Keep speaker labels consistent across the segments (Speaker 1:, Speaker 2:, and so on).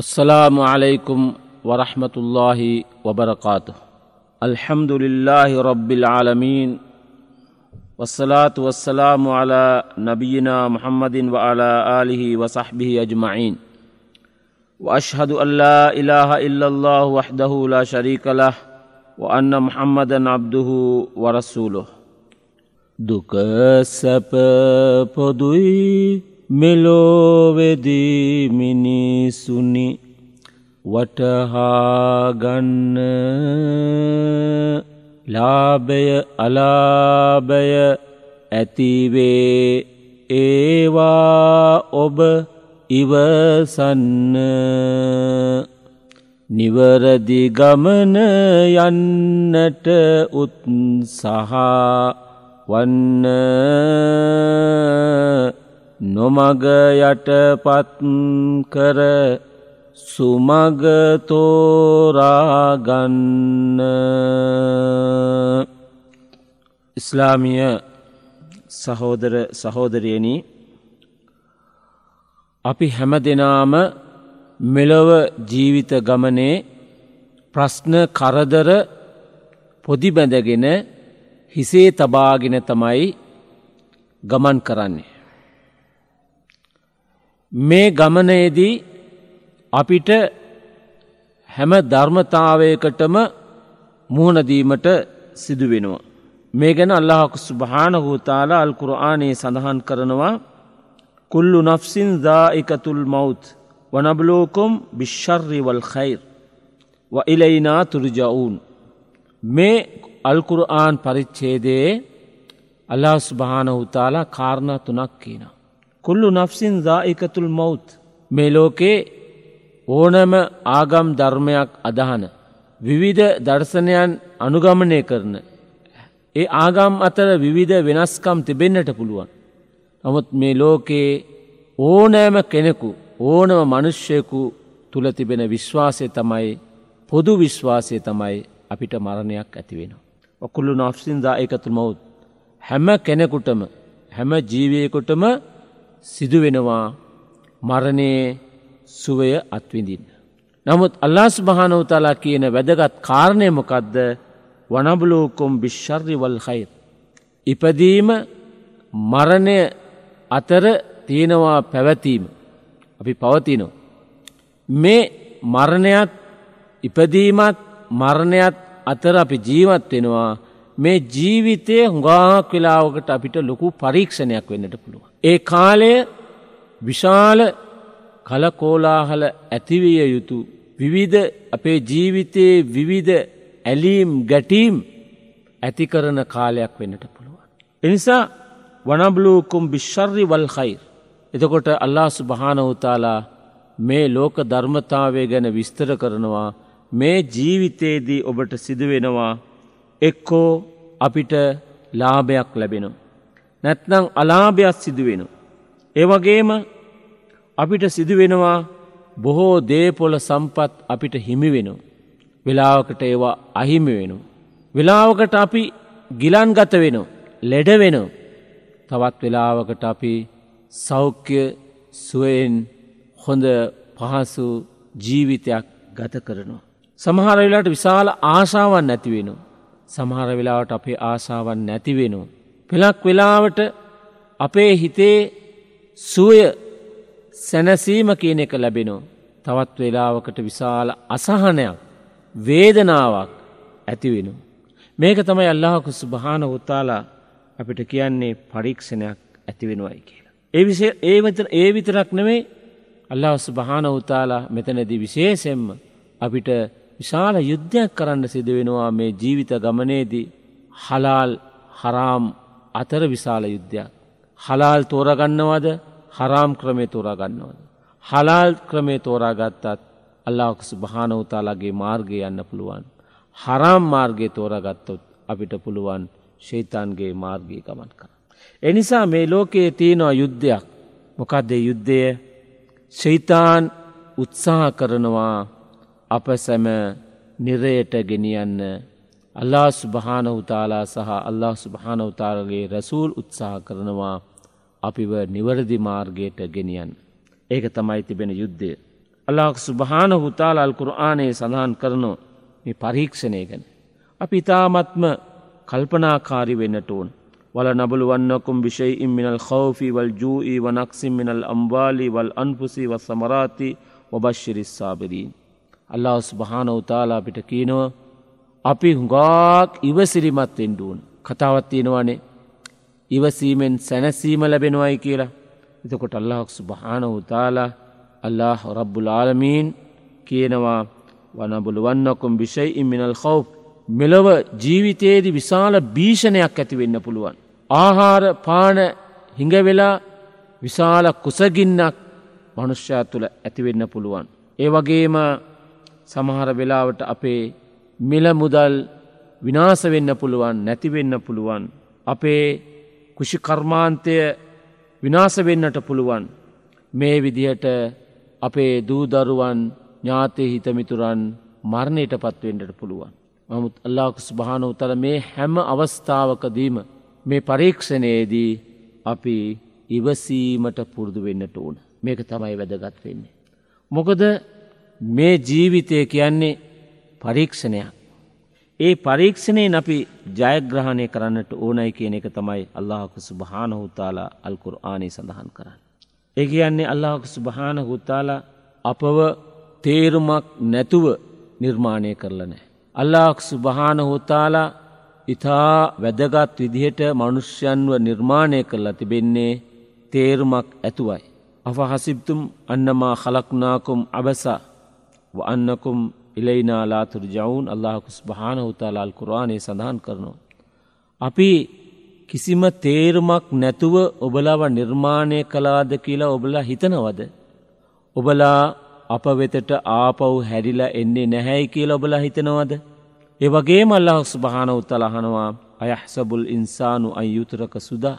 Speaker 1: السلام عليكم ورحمة الله وبركاته. الحمد لله رب العالمين والصلاة والسلام على نبينا محمد وعلى آله وصحبه أجمعين. وأشهد أن لا إله إلا الله وحده لا شريك له وأن محمدا عبده ورسوله. දුක සැප පොදුයි මෙලෝවෙදී මිනිසුනි වටහාගන්න. ලාභය අලාභය ඇතිවේ ඒවා ඔබ ඉවසන්න. නිවරදි ගමන යන්නට උත්සහා වන්න. නොමග යටපත් කර සුමගතෝරාගන්න ඉස්ලාමිය සහෝදර සහෝදරයනි අපි හැම දෙනාම මෙලොව ජීවිත ගමනේ ප්‍රශ්න කරදර පොදිබැඳගෙන හිසේ තබාගෙන තමයි ගමන් කරන්නේ. මේ ගමනයේදී අපිට හැම ධර්මතාවයකටම මුහුණදීමට සිදුවෙනවා. මේ ගැන අල්ලාහකු සුභානහූතාල අල්කුරආනයේ සඳහන් කරනවා කුල්ලු නෆ්සින් දායිකතුල් මෞත් වනබලෝකොම් භිශ්ෂර්රිවල් خයිර් වඉලයිනා තුරජවුන්. මේ අල්කුරආන් පරිච්චේදයේ අල්ලා ස්භානහුතාලා කාරණ තුනක් කියනවා. කුල්ලු නෆ්සින් දා එකතුල් මෞත් මේ ලෝකේ ඕනම ආගම් ධර්මයක් අදහන. විවිධ දර්ශනයන් අනුගමනය කරන. ඒ ආගම් අතර විවිධ වෙනස්කම් තිබෙන්නට පුළුවන්. නමුත් මේ ලෝකයේ ඕනෑම කෙනෙකු ඕනම මනුෂ්‍යයකු තුළ තිබෙන විශ්වාසය තමයි පොදු විශ්වාසය තමයි අපිට මරණයක් ඇතිවෙනවා. ඔකුල්ලු නෆ්සින්දා එකතු මවුත් හැම කෙනෙකුටම හැම ජීවයකුටම සිදුවෙනවා මරණයේ සුවය අත්විඳින්න. නමුත් අල්ලාස් භානවතලා කියන වැදගත් කාරණය මොකක්ද වනබලෝකොම් බිශ්ශර්රිවල් හයිර්. ඉපදීම මරණය අතර තියෙනවා පැවැතීම අපි පවතිනෝ. මේ මරණයත් ඉපදීමත් මරණයත් අතර අපි ජීවත් වෙනවා මේ ජීවිතය හුඟාක් වෙලාවකට අපිට ලොකු පරීක්ෂණයක් වෙන්නට පුළුව. ඒ කාලය විශාල කලකෝලාහල ඇතිවිය යුතු විවිධ අපේ ජීවිතයේ විවිධ ඇලීම් ගැටීම් ඇති කරන කාලයක් වෙන්නට පුළුවන්. එනිසා වනබලූකුම් බිශ්ශර්රි වල්හයිර්. එතකොට අල්ලා සුභානවතාලා මේ ලෝක ධර්මතාවය ගැන විස්තර කරනවා මේ ජීවිතයේදී ඔබට සිදුවෙනවා එක්කෝ අපිට ලාභයක් ලැබෙනවා. නැත්නම් අලාභයක් සිදුවෙන. ඒවගේම අපිට සිදුවෙනවා බොහෝ දේපොල සම්පත් අපිට හිමි වෙන. වෙලාවකට ඒවා අහිමි වෙන. වෙලාවකට අපි ගිලන් ගත වෙන ලෙඩ වෙන තවත් වෙලාවකට අපි සෞඛ්‍ය සුවයෙන් හොඳ පහසු ජීවිතයක් ගත කරනවා. සමහර වෙලාට විශාල ආශාවන් නැතිවෙනවා. සමහර වෙලාවට අපේ ආසාවන් නැතිවෙනවා. පෙළක් වෙලාවට අපේ හිතේ සුවය සැනසීම කියන එක ලැබෙනෝ. තවත් වෙලාවකට විශාල අසහනයක් වේදනාවක් ඇතිවෙනු. මේක තමයි අල්ලාහකු සුභාන උත්තාලා අපිට කියන්නේ පරීක්ෂණයක් ඇතිවෙනවයි කියලා. ඒ විසේ ඒ විතර ඒ විතරක් නෙවෙයි අල්ලාහ සුභාන උතාලා මෙතනදී විශේෂෙන්ම අපිට විශාල යුද්ධයක් කරන්න සිදුවෙනවා මේ ජීවිත ගමනේදී හලාල් හරාම් අතර විශාල යුද්ධයක්. හලාල් තෝරගන්නවද හරාම් ක්‍රමේ තෝරාගන්නවද. හලාල් ක්‍රමේ තෝරාගත්තත් අල්ලාක්සු භානවතාලාගේ මාර්ගය යන්න පුළුවන්. හරාම් මාර්ගය තෝරගත්තොත් අපිට පුළුවන් ශෛතන්ගේ මාර්ගී ගමන් කර. එනිසා මේ ලෝකයේ තියෙනවා යුද්ධයක් මොකක්දේ යුද්ධය ශෛතාන් උත්සාහ කරනවා අප සැම නිරයට ගෙනියන්න අල්ලා සුභානවතාලා සහ අල්له සුභානවතාරගේ රැසූල් උත්සාහ කරනවා අපිව නිවරදි මාර්ගයට ගෙනියන්. ඒක තමයි තිබෙන යුද්ධය. අල්ලාහක් සුභාන හුතාල අල්කුරආනයේ සඳහන් කරනෝ මේ පරීක්ෂණය ගැන. අපි ඉතාමත්ම කල්පනාකාරි වෙන්නට ඕන්. වල නබලු වන්නකුම් විෂයි ඉම්මිනල් කෞෆි වල් ජූී වනක්සිම් මිනල් අම්වාලි වල් අන්පුසි ව සමරාති ඔබශ්ශිරිස්සාබරීන්. අල්ලා ස්භානවතාලා අපිට කියනවා අපි හුඟාක් ඉවසිරිමත් එෙන්ඩුවන් කතාවත් තියෙනවානේ ඉවසීමෙන් සැනසීම ලැබෙනවයි කියලා එතකොට අල්ලාහක් සුභානවතාලා අල්له රබ්බුල් ආලමීන් කියනවා වනබුළුවන්නකුම් විෂයි ඉම්මිනල් කව් මෙලොව ජීවිතයේදි විශාල භීෂණයක් ඇතිවෙන්න පුළුවන්. ආහාර පාන හිඟවෙලා විශාල කුසගින්නක් මනුෂ්‍යයා තුළ ඇතිවෙන්න පුළුවන්. ඒ වගේම සමහර වෙලාවට අපේ මිල මුදල් විනාස වෙන්න පුළුවන් නැතිවෙන්න පුළුවන්. අපේ කුෂිකර්මාන්තය විනාස වෙන්නට පුළුවන්. මේ විදිහට අපේ දූදරුවන් ඥාතය හිතමිතුරන් මරණයට පත්වෙන්ඩට පුළුවන්. මමුත් අල්ලාක ස්භාන උතල මේ හැම අවස්ථාවකදීම මේ පරීක්ෂණයේදී අපි ඉවසීමට පුරුදු වෙන්නට ඕන මේක තමයි වැදගත් වෙන්නේ. මොකද මේ ජීවිතය කියන්නේ පරීක්ෂණයක්. ඒ පරීක්ෂණයෙන් අපි ජයග්‍රහණය කරන්නට ඕනයි කියන එක තමයි අල්ලාහක සුභාන හුතාලා අල්කුර ආනී සඳහන් කරන්න. ඒ කියන්නේ අල්ලාහක සුභාන හුතාලා අපව තේරුමක් නැතුව නිර්මාණය කරලනෑ. අල්ලාක් සුභාන හෝතාලා ඉතා වැදගත් විදිහට මනුෂ්‍යයන්ව නිර්මාණය කරලා තිබෙන්නේ තේරුමක් ඇතුවයි. අෆ හසිබ්තුම් අන්නමා හලක්නාකුම් අබසා ව අන්නකුම් ඉලයිනා ලාතුර ජවුන් අල්ලාහකුස් භාන හුතාලා අල් කුරාණය සඳහන් කරනවා. අපි කිසිම තේරුමක් නැතුව ඔබලාව නිර්මාණය කලාද කියලා ඔබලා හිතනවද. ඔබලා අප වෙතට ආපව් හැරිලා එන්නේ නැහැයි කියල ඔබලා හිතනවද. ඒවගේ මල්ලහස් භාන උත්තලහනවා අයහසබුල් ඉන්සානු අයුතරක සුදා.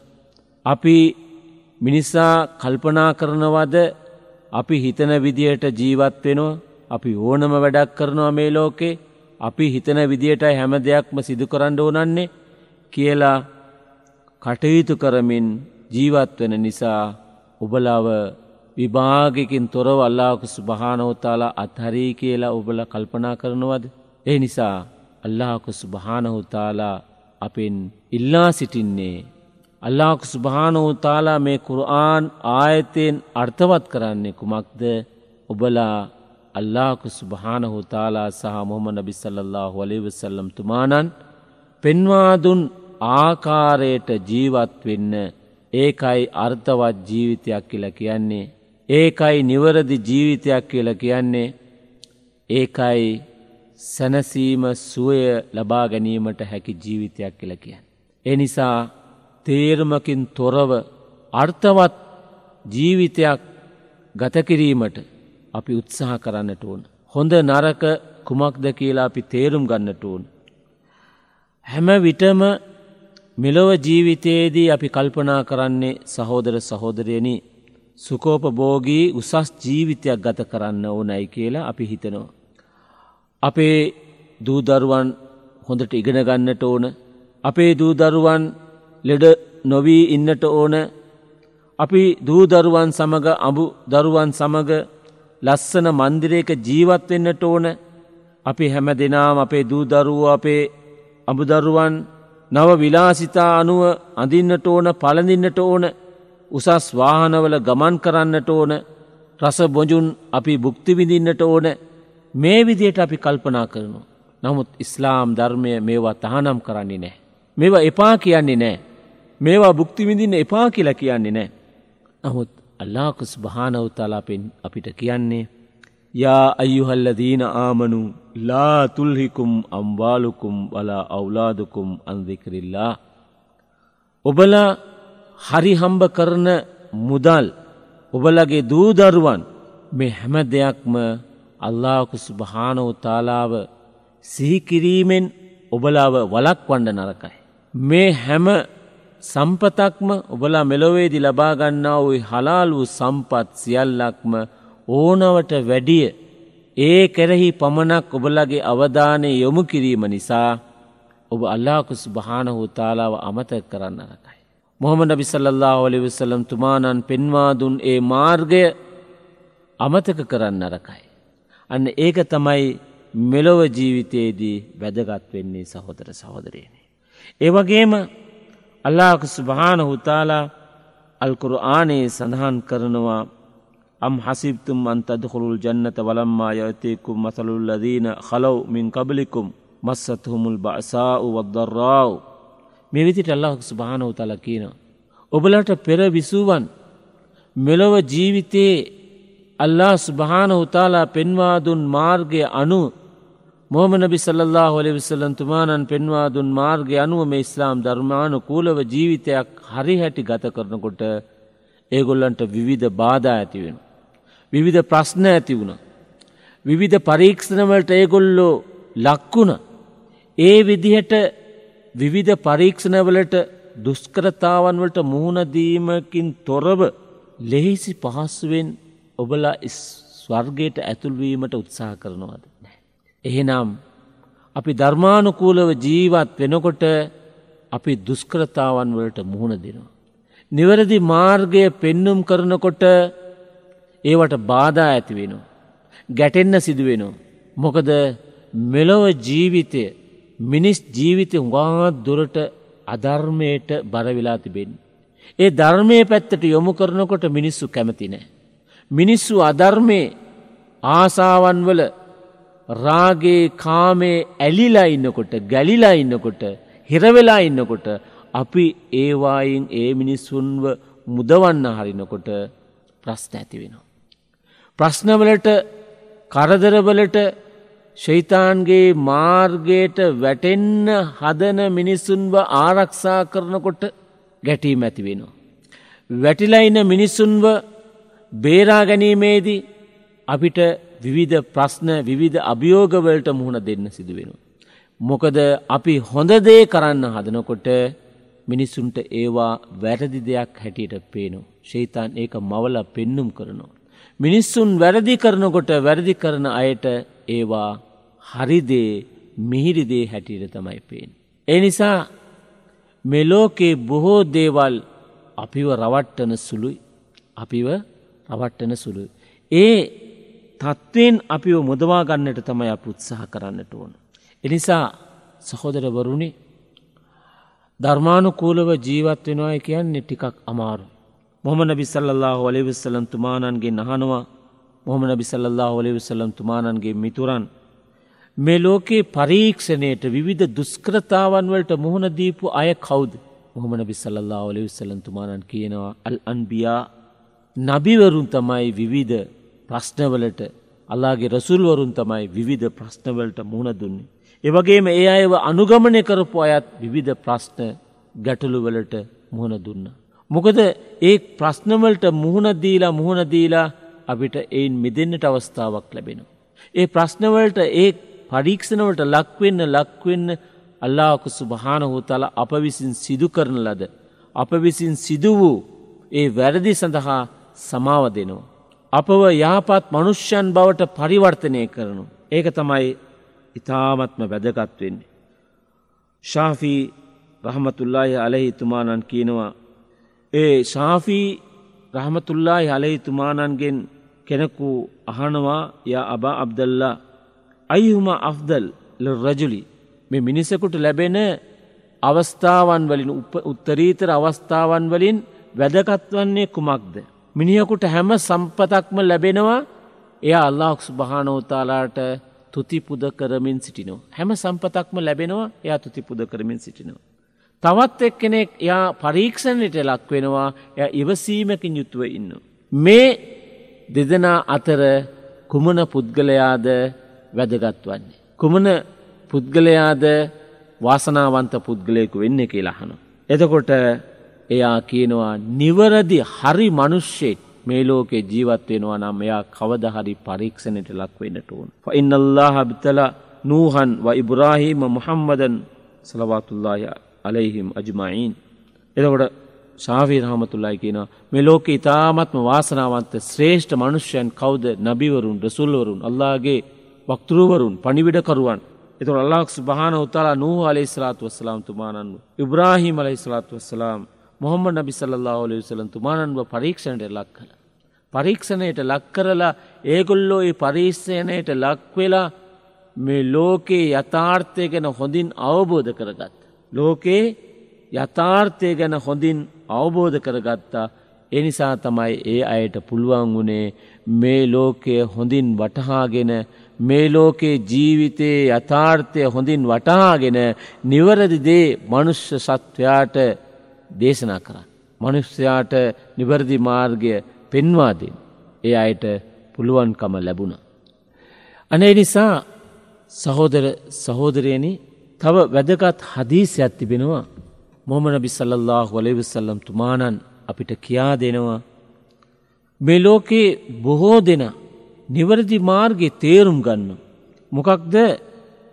Speaker 1: අපි මිනිස්සා කල්පනා කරනවද අපි හිතන විදියට ජීවත් වෙනවා අපි ඕනම වැඩක් කරනවා මේ ලෝකේ අපි හිතන විදියට හැම දෙයක්ම සිදු කරන්න ඕනන්නේ කියලා කටයුතු කරමින් ජීවත්වෙන නිසා ඔබලාව විභාගකින් තොරව අල්ලාකුසු භානවතාලා අත්හරී කියලා ඔබල කල්පනා කරනවද. ඒ නිසා අල්ලාකුසු භානහුතාලා අපෙන් ඉල්ලා සිටින්නේ. අල්ලාකුසු භානවතාලා මේ කුරආන් ආයතයෙන් අර්ථවත් කරන්නේ කුමක්ද ඔබලා අල්ලාකුසු භානහුතාලා සහ මොහම නබිසල්له වලවසල්ලම් තුමානන් පෙන්වාදුන් ආකාරයට ජීවත් වෙන්න. ඒකයි අර්ථවත් ජීවිතයක් කියලා කියන්නේ. ඒකයි නිවරදි ජීවිතයක් කියලා කියන්නේ. ඒකයි සැනසීම සුවය ලබා ගැනීමට හැකි ජීවිතයක් කියල කියන්න. ඒ නිසා තේරමකින් තොරව අර්ථවත් ජීවිතයක් ගතකිරීමට අපි උත්සාහ කරන්නට ඕන. හොඳ නරක කුමක්ද කියලා අපි තේරුම් ගන්නට ඕන. හැම විටම මෙලොව ජීවිතයේදී අපි කල්පනා කරන්නේ සහෝදර සහෝදරයනි සුකෝපභෝගී උසස් ජීවිතයක් ගත කරන්න ඕනයි කියලා අපි හිතනවා. අපේ දූදරුවන් හොඳට ඉගෙන ගන්නට ඕන අපේ දූදරුවන් ලෙඩ නොවී ඉන්නට ඕන අපි දූදරුවන් සමග අඹු දරුවන් සමග ලස්සන මන්දිරයක ජීවත්වෙන්නට ඕන අපි හැම දෙනාම අපේ දූදරුව අපේ අඹුදරුවන් නව විලාසිතා අනුව අඳින්නට ඕන පලඳින්නට ඕන උසස් වාහනවල ගමන් කරන්නට ඕන රස බොජුන් අපි බුක්තිවිඳින්නට ඕන මේ විදියට අපි කල්පනා කරනු. නමුත් ඉස්ලාම් ධර්මය මේවා තහනම් කරන්නේ නෑ. මේවා එපා කියන්නේ නෑ. මේවා බුක්තිවිඳින්න එපා කියලා කියන්නේ නෑ. නමුත් අල්ලාකුස් භානවතාලාපෙන් අපිට කියන්නේ යා අයුහල්ලදීන ආමනු ලා තුල්හිකුම් අම්වාලුකුම් වලා අවුලාදුකුම් අන්දිකරල්ලා. ඔබලා හරි හම්බ කරන මුදල් ඔබලගේ දූදරුවන් මේ හැම දෙයක්ම අල්ලාකුසු භානවතාලාව සිහිකිරීමෙන් ඔබලාව වලක් වණ්ඩ නරකයි. මේ හැම සම්පතක්ම ඔබලා මෙලොවේදි ලබාගන්නා වූ හලාල් වූ සම්පත් සියල්ලක්ම ඕනවට වැඩිය ඒ කෙරෙහි පමණක් ඔබලගේ අවධානය යොමු කිරීම නිසා ඔබ අල්ලාකුස් භානහු තාලාව අමතක කරන්න රකයි. මොහම නබි සල්له ඔලිවසල්ලම් තුමානන් පෙන්වාදුන් ඒ මාර්ගය අමතක කරන්න අරකයි. අන්න ඒක තමයි මෙලොව ජීවිතයේදී වැදගත් වෙන්නේ සහෝදර සහෝදරයනේ. ඒවගේම අල්ලාක සුභාන හුතාලා අල්කුරු ආනේ සඳහන් කරනවා අම් හසිබතුම් අන්තදහුරුල් ජන්නත වලම්මා යතයකුම් මසලුල්ලදීන හලව් මින් කබලිකුම් මස්සත්හුමුල් බසාඋ වද්දර්රාව් මේ විතිට අල්ලාහක් සුභාන හුතල කියනවා. ඔබලට පෙර විසුවන් මෙලොව ජීවිතයේ අල්ලා සුභාන හුතාලා පෙන්වාදුන් මාර්ගය අනු මොහම නබි සල්له හොලි විසල්ලන් තුමානන් පෙන්වාදුන් මාර්ගය අනුව මේ ඉස්ලාම් ධර්මානු කූලව ජීවිතයක් හරි හැටි ගත කරනකොට ඒගොල්ලන්ට විවිධ බාධා ඇති වෙන. විවිධ ප්‍රශ්න ඇති වුණ. විවිධ පරීක්ෂණවලට ඒගොල්ලෝ ලක්වුණ. ඒ විදිහට විවිධ පරීක්ෂණවලට දුස්කරතාවන්වලට මුහුණදීමකින් තොරව ලෙහිසි පහස්සුවෙන් ඔබලා ස්වර්ගයට ඇතුල්වීමට උත්සාහ කරනවාද. එහෙනම් අපි ධර්මානුකූලව ජීවත් වෙනකොට අපි දුස්කරතාවන් වලට මුහුණ දෙනවා. නිවැරදි මාර්ගය පෙන්නුම් කරනකොට ඒවට බාධා ඇති වෙනවා. ගැටෙන්න සිදුවෙනවා. මොකද මෙලොව ජීවිතය මිනිස් ජීවිතය හුඟාත් දුරට අධර්මයට බරවෙලා තිබෙන්. ඒ ධර්මය පැත්තට යොමු කරනකොට මිනිස්සු කැමති නෑ. මිනිස්සු අධර්මය ආසාවන්වල රාගේ කාමේ ඇලිලා ඉන්නකොට ගැලිලා ඉන්නකොට හිරවෙලා ඉන්නකොට අපි ඒවායින් ඒ මිනිස්සුන්ව මුදවන්න හරිනකොට ප්‍රශ්න ඇති වෙනවා. ප්‍රශ්නවලට කරදරවලට ශෛතාන්ගේ මාර්ගයට වැටෙන්න හදන මිනිස්සුන්ව ආරක්ෂා කරනකොට ගැටීම ඇති වෙනවා. වැටිලයින මිනිස්සුන්ව බේරා ගැනීමේදී අපිට විවිධ ප්‍රශ්න විවිධ අභියෝගවලට මුහුණ දෙන්න සිදුවෙන. මොකද අපි හොඳදේ කරන්න හදනකොට මිනිස්සුන්ට ඒවා වැරදි දෙයක් හැටියට පේනු. ශේතන් ඒක මවල පෙන්නුම් කරනවා. මිනිස්සුන් වැරදි කරනකොට වැරදි කරන අයට ඒවා හරිදේ මිහිරිදේ හැටියට තමයි පේෙන්. ඒ නිසා මෙලෝකේ බොහෝ දේවල් අපිව රවට්ටන සුළුයි අපිව රවට්ටන සුළුයි. ඒ තත්ත්වයෙන් අපිව මුදවා ගන්නට තමයි අප උත්සාහ කරන්නට ඕන. එනිසා සහෝදරවරුණි ධර්මානුකූලව ජීවත් වෙනවා කියන්නේ ටිකක් අමාරු. මොහමන බිසල්له ඔලිවිස්සලන් තුමානන්ගේ නහනවා මොහමන බිසල්له ඔලිවිසලම් තුමානන්ගේ මිතුරන්. මේ ලෝකයේ පරීක්ෂණයට විවිධ දුස්ක්‍රතාවන් වලට මුහුණ දීපු අය කවුද. මොහමන බිසල්له ඔලිවිසලන් තුමානන් කියනවා අල් අන්බියා නබිවරුන් තමයි විවිධ ප්‍රශ්නවලට අල්ලාගේ රසුල්වරුන් තමයි විවිධ ප්‍රශ්නවලට මුහුණ දුන්නේ. එවගේම ඒ අයව අනුගමනය කරපු අයත් විවිධ ප්‍රශ්න ගැටලුවලට මුහුණ දුන්න. මොකද ඒ ප්‍රශ්නවලට මුහුණදීලා මුහුණදීලා අපිට එයින් මිදන්නට අවස්ථාවක් ලැබෙනවා. ඒ ප්‍රශ්නවලට ඒ පරීක්ෂණවලට ලක්වෙන්න ලක්වෙන්න අල්ලාකුසු භානහෝතල අප විසින් සිදු කරන ලද. අප විසින් සිදු වූ ඒ වැරදි සඳහා සමාව දෙනවා. අපව යාපත් මනුෂ්‍යයන් බවට පරිවර්තනය කරනු. ඒක තමයි ඉතාමත්ම වැදගත් වෙන්නේ. ශාෆී රහමතුල්ලාහි අලෙහි තුමානන් කියනවා. ඒ ශාෆී රහමතුල්ලාහි අලෙහි තුමානන්ගෙන් කෙනෙකු අහනවා ය අබා අබ්දල්ලා අයිහුම අෆ්දල් රජුලි මේ මිනිසකුට ලැබෙන අවස්ථාවන් වලින් උත්තරීතර අවස්ථාවන් වලින් වැදගත්වන්නේ කුමක්ද. මිනිියකුට හැම සම්පතක්ම ලැබෙනවා එය අල්ලාක්ස් භානෝතාලාට තුතිපුද කරමින් සිටිනවා. හැම සම්පතක්ම ලැබෙනවා එයා තුතිපුද කරමින් සිටිනවා. තවත් එක් කෙනෙක් යා පරීක්ෂණයට ලක් වෙනවා එය ඉවසීමකින් යුතුව ඉන්න. මේ දෙදෙනා අතර කුමන පුද්ගලයාද වැදගත් වන්නේ. කුමන පුද්ගලයාද වාසනාවන්ත පුද්ගලයකු වෙන්න කියලාහනු. එතකොට එයා කියනවා නිවරදි හරි මනුෂ්‍යෙක් මේ ලෝකේ ජීවත් වෙනවා නම් එයා කවද හරි පරීක්ෂණයට ලක් වෙන්නට ඕන. ෆඉන්නල්ලාහ බතල නූහන් ව ඉබ්‍රාහීම මුහම්මදන් සලවාතුල්ලාහ අලයිහිම් අජ්මයින්. එතකොට ශාෆී රහමතුල්ලායි කියනවා මේ ලෝක ඉතාමත්ම වාසනාවන්ත ශ්‍රේෂ්ඨ මනුෂ්‍යයන් කවුද නබිවරුන් රසුල්වරුන් අල්ලාගේ වක්තරුවරුන් පනිවිඩකරුවන් එතුර අල්ලාක්ස් භාන උතාලා නූහ අලේ ස්ලාතු වස්සලාම් තුමානන්ව ඉබ්‍රාහිම් අලයි ස්ලාතු වස්සලාම් මොහොම නබි සල්له ඔලි වසලන් තුමානන්ව පරීක්ෂණයට ලක් කළ. පරීක්ෂණයට ලක්කරලා ඒගොල්ලෝ ඒ පරීක්ෂණයට ලක්වෙලා මේ ලෝකයේ යථාර්ථය ගැන හොඳින් අවබෝධ කරගත්. ලෝකයේ යථාර්ථය ගැන හොඳින් අවබෝධ කරගත්තා එනිසා තමයි ඒ අයට පුළුවන් වුණේ මේ ලෝකය හොඳින් වටහාගෙන මේ ලෝකයේ ජීවිතයේ යථාර්ථය හොඳින් වටහාගෙන නිවරදිදේ මනුෂ්‍ය සත්වයාට දේශනා කරන්න. මනුෂ්‍යයාට නිවැරදි මාර්ගය පෙන්වාදෙන්. ඒ අයට පුළුවන්කම ලැබුණ. අනේ නිසා සහෝදර සහෝදරයනි තව වැදගත් හදීසයක් තිබෙනවා මොහමන බිසල්له වලවිසල්ලම් තුමානන් අපිට කියා දෙනවා. මේ ලෝකයේ බොහෝ දෙන නිවරදි මාර්ගය තේරුම් ගන්න. මොකක්ද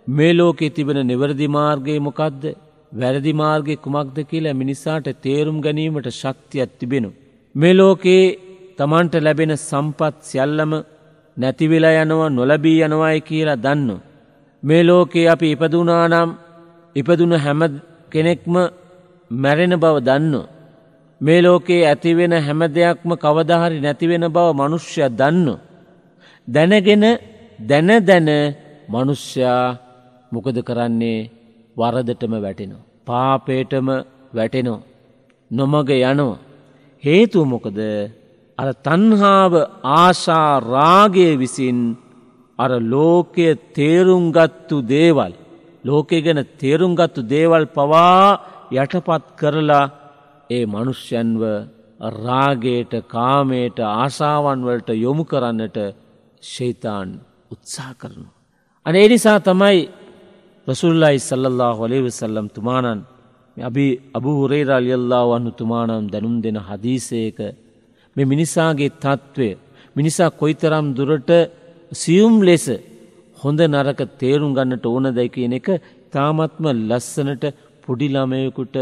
Speaker 1: මේ ලෝකෙ තිබෙන නිවරදි මාර්ගයේ මොකක්ද වැරදි මාර්ගය කුමක්ද කියලා මිනිසාට තේරුම් ගැනීමට ශක්තියක් තිබෙනු. මේ ලෝකයේ තමන්ට ලැබෙන සම්පත් සියල්ලම නැතිවෙලා යනවා නොලබී යනවායි කියලා දන්න. මේ ලෝකයේ අපි ඉපදුනානම් ඉපදුන හැම කෙනෙක්ම මැරෙන බව දන්න. මේ ලෝකයේ ඇතිවෙන හැම දෙයක්ම කවදහරි නැතිවෙන බව මනුෂ්‍ය දන්න. දැනගෙන දැන දැන මනුෂ්‍යයා මොකද කරන්නේ වරදටම වැටෙනවා. පාපේටම වැටෙනෝ. නොමග යනෝ. හේතුව මොකද අර තන්හාාව ආශා රාගය විසින් අර ලෝකය තේරුම්ගත්තු දේවල් ලෝකය ගැන තේරුම්ගත්තු දේවල් පවා යටපත් කරලා ඒ මනුෂ්‍යන්ව රාගයට කාමයට ආසාවන්වලට යොමු කරන්නට ශෛතාන් උත්සා කරනු. අන එනිසා තමයි ರಸೂಲ್ಲಾಯಿ ಸಲ್ಲಲ್ಲಾಹು ಅಲೈ ವಸಲ್ಲಂ ತುಮಾನನ್ අභි අබුහුරේර අලියල්ලා වන්නු තුමානම් දැනුම් දෙන හදීසයක මෙ මිනිසාගේ තත්ත්වය මිනිසා කොයිතරම් දුරට සියුම් ලෙස හොඳ නරක තේරුම් ගන්නට ඕන දැ කියන එක තාමත්ම ලස්සනට පොඩිළමයකුට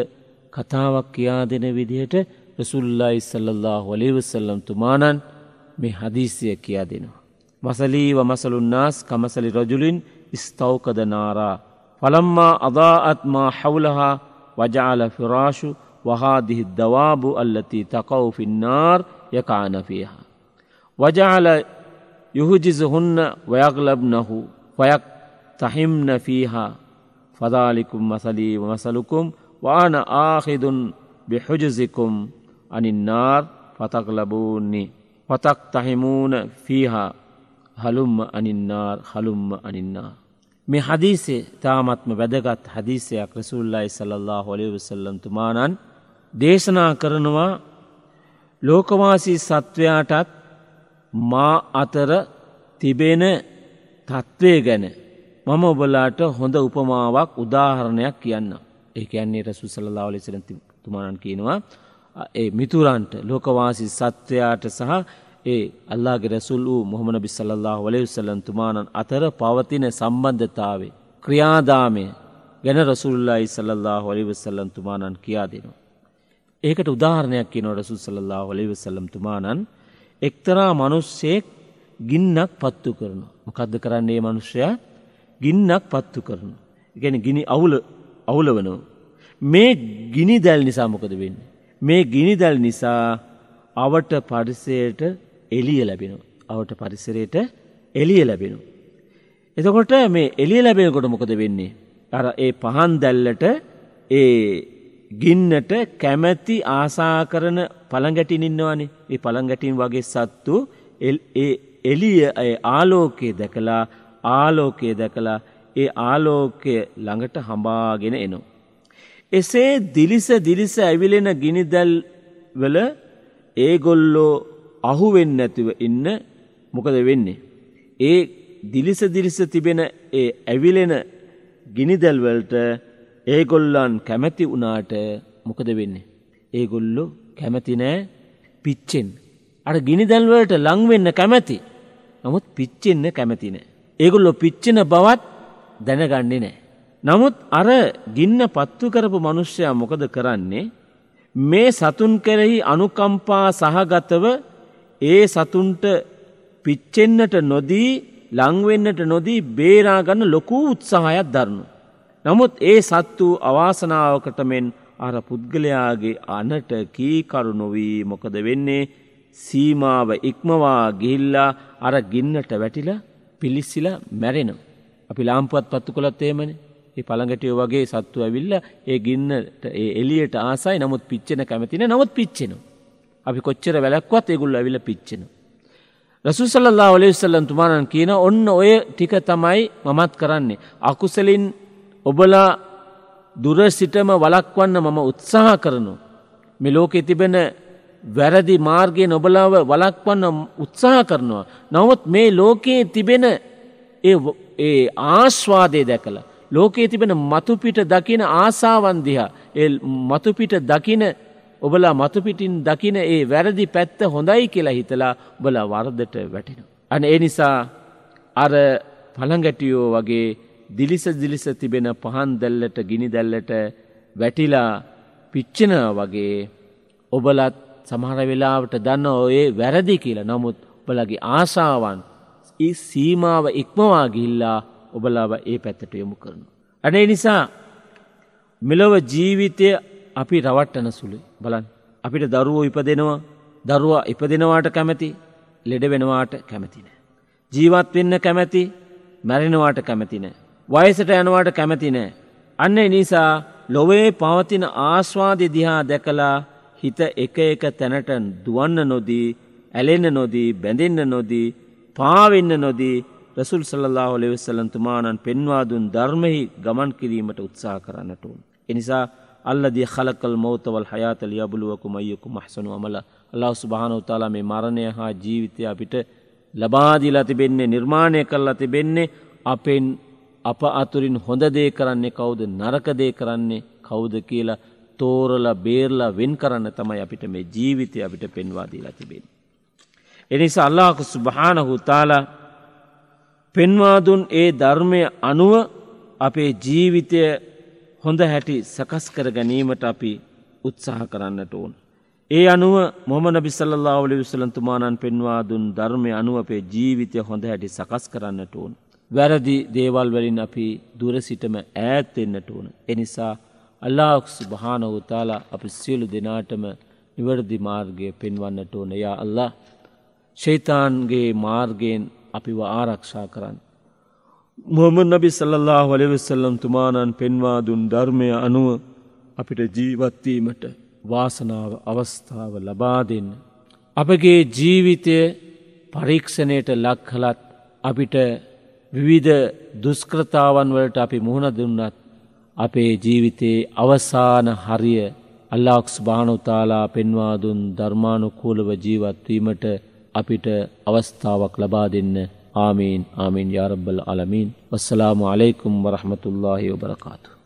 Speaker 1: කතාවක් කියා දෙන විදිහට රසුල්ලා ඉස්සල්ලල්ලා හොලිවසල්ලම් තුමානන් මේ හදීසිය කියා දෙනවා. මසලීව මසලුන්නාස් කමසලි රජුලින් ස්තෞකද නාරා فلما أضاءت ما حولها وجعل فراش وهذه الدواب التي تقع في النار يقعن فيها. وجعل يهجزهن ويغلبنه ويقتحمن فيها. فذلكم مثلي ومثلكم وأنا آخذ بحجزكم عن النار فتغلبوني وتقتحمون فيها. هلم عن النار هلم عن النار. මේ හදීසේ තාමත්ම වැදගත් හදීසයක් රසුල්ලයි සල්له හොලි වසල්ලම් තුමානන් දේශනා කරනවා ලෝකවාසී සත්වයාටත් මා අතර තිබෙන තත්ත්වය ගැන මම ඔබලාට හොඳ උපමාවක් උදාහරණයක් කියන්න. ඒ ඇන්නේ රසු සල්ලා ලෙසර තුමානන් කියනවා ඒ මිතුරන්ට ලෝකවාසී සත්වයාට සහ ඒ අල්ලාගේ රැසුල් වූ මොහොම නබි සල්ලල්ලාහු අලයිහි වසල්ලම් තුමාණන් අතර පවතින සම්බන්ධතාවය ක්‍රියාදාමය ගැන රසූලුල්ලාහි සල්ලල්ලාහු අලයිහි වසල්ලම් තුමාණන් කියා දෙනවා. ඒකට උදාහරණයක් කියනවා රසූල් සල්ලල්ලාහු අලයිහි වසල්ලම් තුමාණන් එක්තරා මිනිස්සෙක් ගින්නක් පත්තු කරනවා. මොකද්ද කරන්නේ මේ මිනිසයා? ගින්නක් පත්තු කරනවා. ඒ කියන්නේ ගිනි අවුල අවුලවනවා. මේ ගිනි දැල් නිසා මොකද වෙන්නේ? මේ ගිනි දැල් නිසා අවට පරිසයට එලිය ලැබෙනු. අවට පරිසරයට එලිය ලැබෙනු. එතකොට මේ එලිය ලැබෙනකොට මොකද වෙන්නේ. අර ඒ පහන් දැල්ලට ඒ ගින්නට කැමැති ආසා කරන පළඟැටින් ඉන්නවානේ ඒ පළඟැටින් වගේ සත්තු එලිය ආලෝකයේ දැකලා ආලෝකයේ දැකලා ඒ ආලෝකය ළඟට හඹාගෙන එනු. එසේ දිලිස දිලිස ඇවිලෙන ගිනිදැල් වල ඒගොල්ලෝ අහුවෙන් නැතිව ඉන්න මොකද වෙන්නේ. ඒ දිලිස දිලිස තිබෙන ඒ ඇවිලෙන ගිනිදැල්වලට ඒගොල්ලන් කැමැති වනාට මොකද වෙන්නේ. ඒගොල්ලො කැමැතිනෑ පිච්චෙන්. අර ගිනිදැල්වලට ලංවෙන්න කැමැති. නමුත් පිච්චෙන්න කැමැතිනෑ. ඒගොල්ලො පිච්චෙන බවත් දැනගන්නේ නෑ. නමුත් අර ගින්න පත්තු කරපු මනුෂ්‍යයා මොකද කරන්නේ මේ සතුන් කෙරෙහි අනුකම්පා සහගතව ඒ සතුන්ට පිච්චෙන්නට නොදී ලංවෙන්නට නොදී බේරාගන්න ලොකූ උත්සාහයක් දරනු. නමුත් ඒ සත්තු අවාසනාවකට මෙන් අර පුද්ගලයාගේ අනට කීකරු නොවී මොකද වෙන්නේ සීමාව ඉක්මවා ගිහිල්ලා අර ගින්නට වැටිලා පිලිස්සිලා මැරෙනවා. අපි ලාම්පුවත් පත්තු කොළත් ඒමන ඒ පළඟටිය වගේ සත්තු ඇවිල්ල ඒ ගින්නට ඒ එලියට ආසයි නමුත් පිච්චෙන කැමතින නමුත් පිච්චෙනවා. අපි කොච්චර වැලක්වත් ඒගුල්ල ඇවිල පිච්චෙනවා. රසුසල්ලා ඔලෙස්සල්ලන් තුමානන් කියන ඔන්න ඔය ටික තමයි මමත් කරන්නේ. අකුසලින් ඔබලා දුර සිටම වලක්වන්න මම උත්සාහ කරනු. මෙලෝකෙ තිබෙන වැරදි මාර්ගය නොබලාව වලක්වන්න උත්සාහ කරනවා. නවත් මේ ලෝකයේ තිබෙන ඒ ආශ්වාදය දැකළ. ලෝකයේ තිබෙන මතුපිට දකින ආසාවන්දිහා ඒ මතුපිට දකින ඔබලා මතුපිටින් දකින ඒ වැරදි පැත්ත හොඳයි කියලා හිතලා බල වර්දට වැටෙන. අන ඒ නිසා අර පළඟැටියෝ වගේ දිලිස දිලිස තිබෙන පහන් දැල්ලට ගිනි දැල්ලට වැටිලා පිච්චන වගේ ඔබලත් සමහර වෙලාවට දන්න ඔයේ වැරදි කියලා නමුත් ඔබලගේ ආසාවන් ඒ සීමාව ඉක්මවා ගිල්ලා ඔබලාව ඒ පැත්තට යොමු කරනු. අනේ නිසා මෙලොව ජීවිතය අපි රවට්ටන සුළු බලන් අපිට දරුවෝ ඉපදෙනවා දරුවා ඉපදෙනවාට කැමති ලෙඩ වෙනවාට කැමතිනෑ. ජීවත් වෙන්න කැමැති මැරෙනවාට කැමතිනෑ. වයසට යනවාට කැමතිනෑ. අන්න නිසා ලොවේ පවතින ආස්වාදය දිහා දැකලා හිත එක එක තැනට දුවන්න නොදී ඇලෙන්න නොදී බැඳෙන්න නොදී පාවෙන්න නොදී රසුල් සල්له ලෙවස්සලන් තුමානන් පෙන්වාදුන් ධර්මහි ගමන් කිරීමට උත්සා කරන්නට වුන්. එනිසා අල්ලදී හලකල් මෞතවල් හයාතල යබලුවකු මයකු මහසනු අමල අල්له සුභානු තාලා මේ මරණය හා ජීවිතය අපිට ලබාදීලා තිබෙන්නේ නිර්මාණය කරලා තිබෙන්නේ අපෙන් අප අතුරින් හොඳ දේ කරන්නේ කවුද නරකදේ කරන්නේ කවුද කියලා තෝරලා බේරලා වෙන් කරන්න තමයි අපිට මේ ජීවිතය අපිට පෙන්වාදීලා තිබෙන. එනිසා අල්ලාහකු සුභානහු තාලා පෙන්වාදුන් ඒ ධර්මය අනුව අපේ ජීවිතය හොඳ හැටි සකස් කර ගැනීමට අපි උත්සාහ කරන්නට ඕන්. ඒ අනුව මොම නබිසල්ලා ඔලි විසලන්තුමානන් පෙන්වාදුන් ධර්මය අනුව අපේ ජීවිතය හොඳ හැටි සකස් කරන්නට ඕන්. වැරදි දේවල් වලින් අපි දුර සිටම ඈත්වෙන්නට ඕන. එනිසා අල්ලාක් සුභානවතාලා අපි සියලු දෙනාටම නිවැරදි මාර්ගය පෙන්වන්නට ඕන යා අල්ලා ශෛතාන්ගේ මාර්ගයෙන් අපිව ආරක්ෂා කරන්න. මොහමද නබි සල්ලල්له වලවෙසල්ලම් තුමානන් පෙන්වා දුන් ධර්මය අනුව අපිට ජීවත්වීමට වාසනාව අවස්ථාව ලබා දෙන්න. අපගේ ජීවිතය පරීක්ෂණයට ලක්හලත් අපිට විවිධ දුස්කෘතාවන් වලට අපි මුහුණ දුන්නත් අපේ ජීවිතයේ අවසාන හරිය අල්ලාක්ස් භානුතාලා පෙන්වාදුන් ධර්මානුකූලව ජීවත්වීමට අපිට අවස්ථාවක් ලබා දෙන්න آمين آمين يا رب العالمين. والسلام عليكم ورحمة الله وبرکاتہ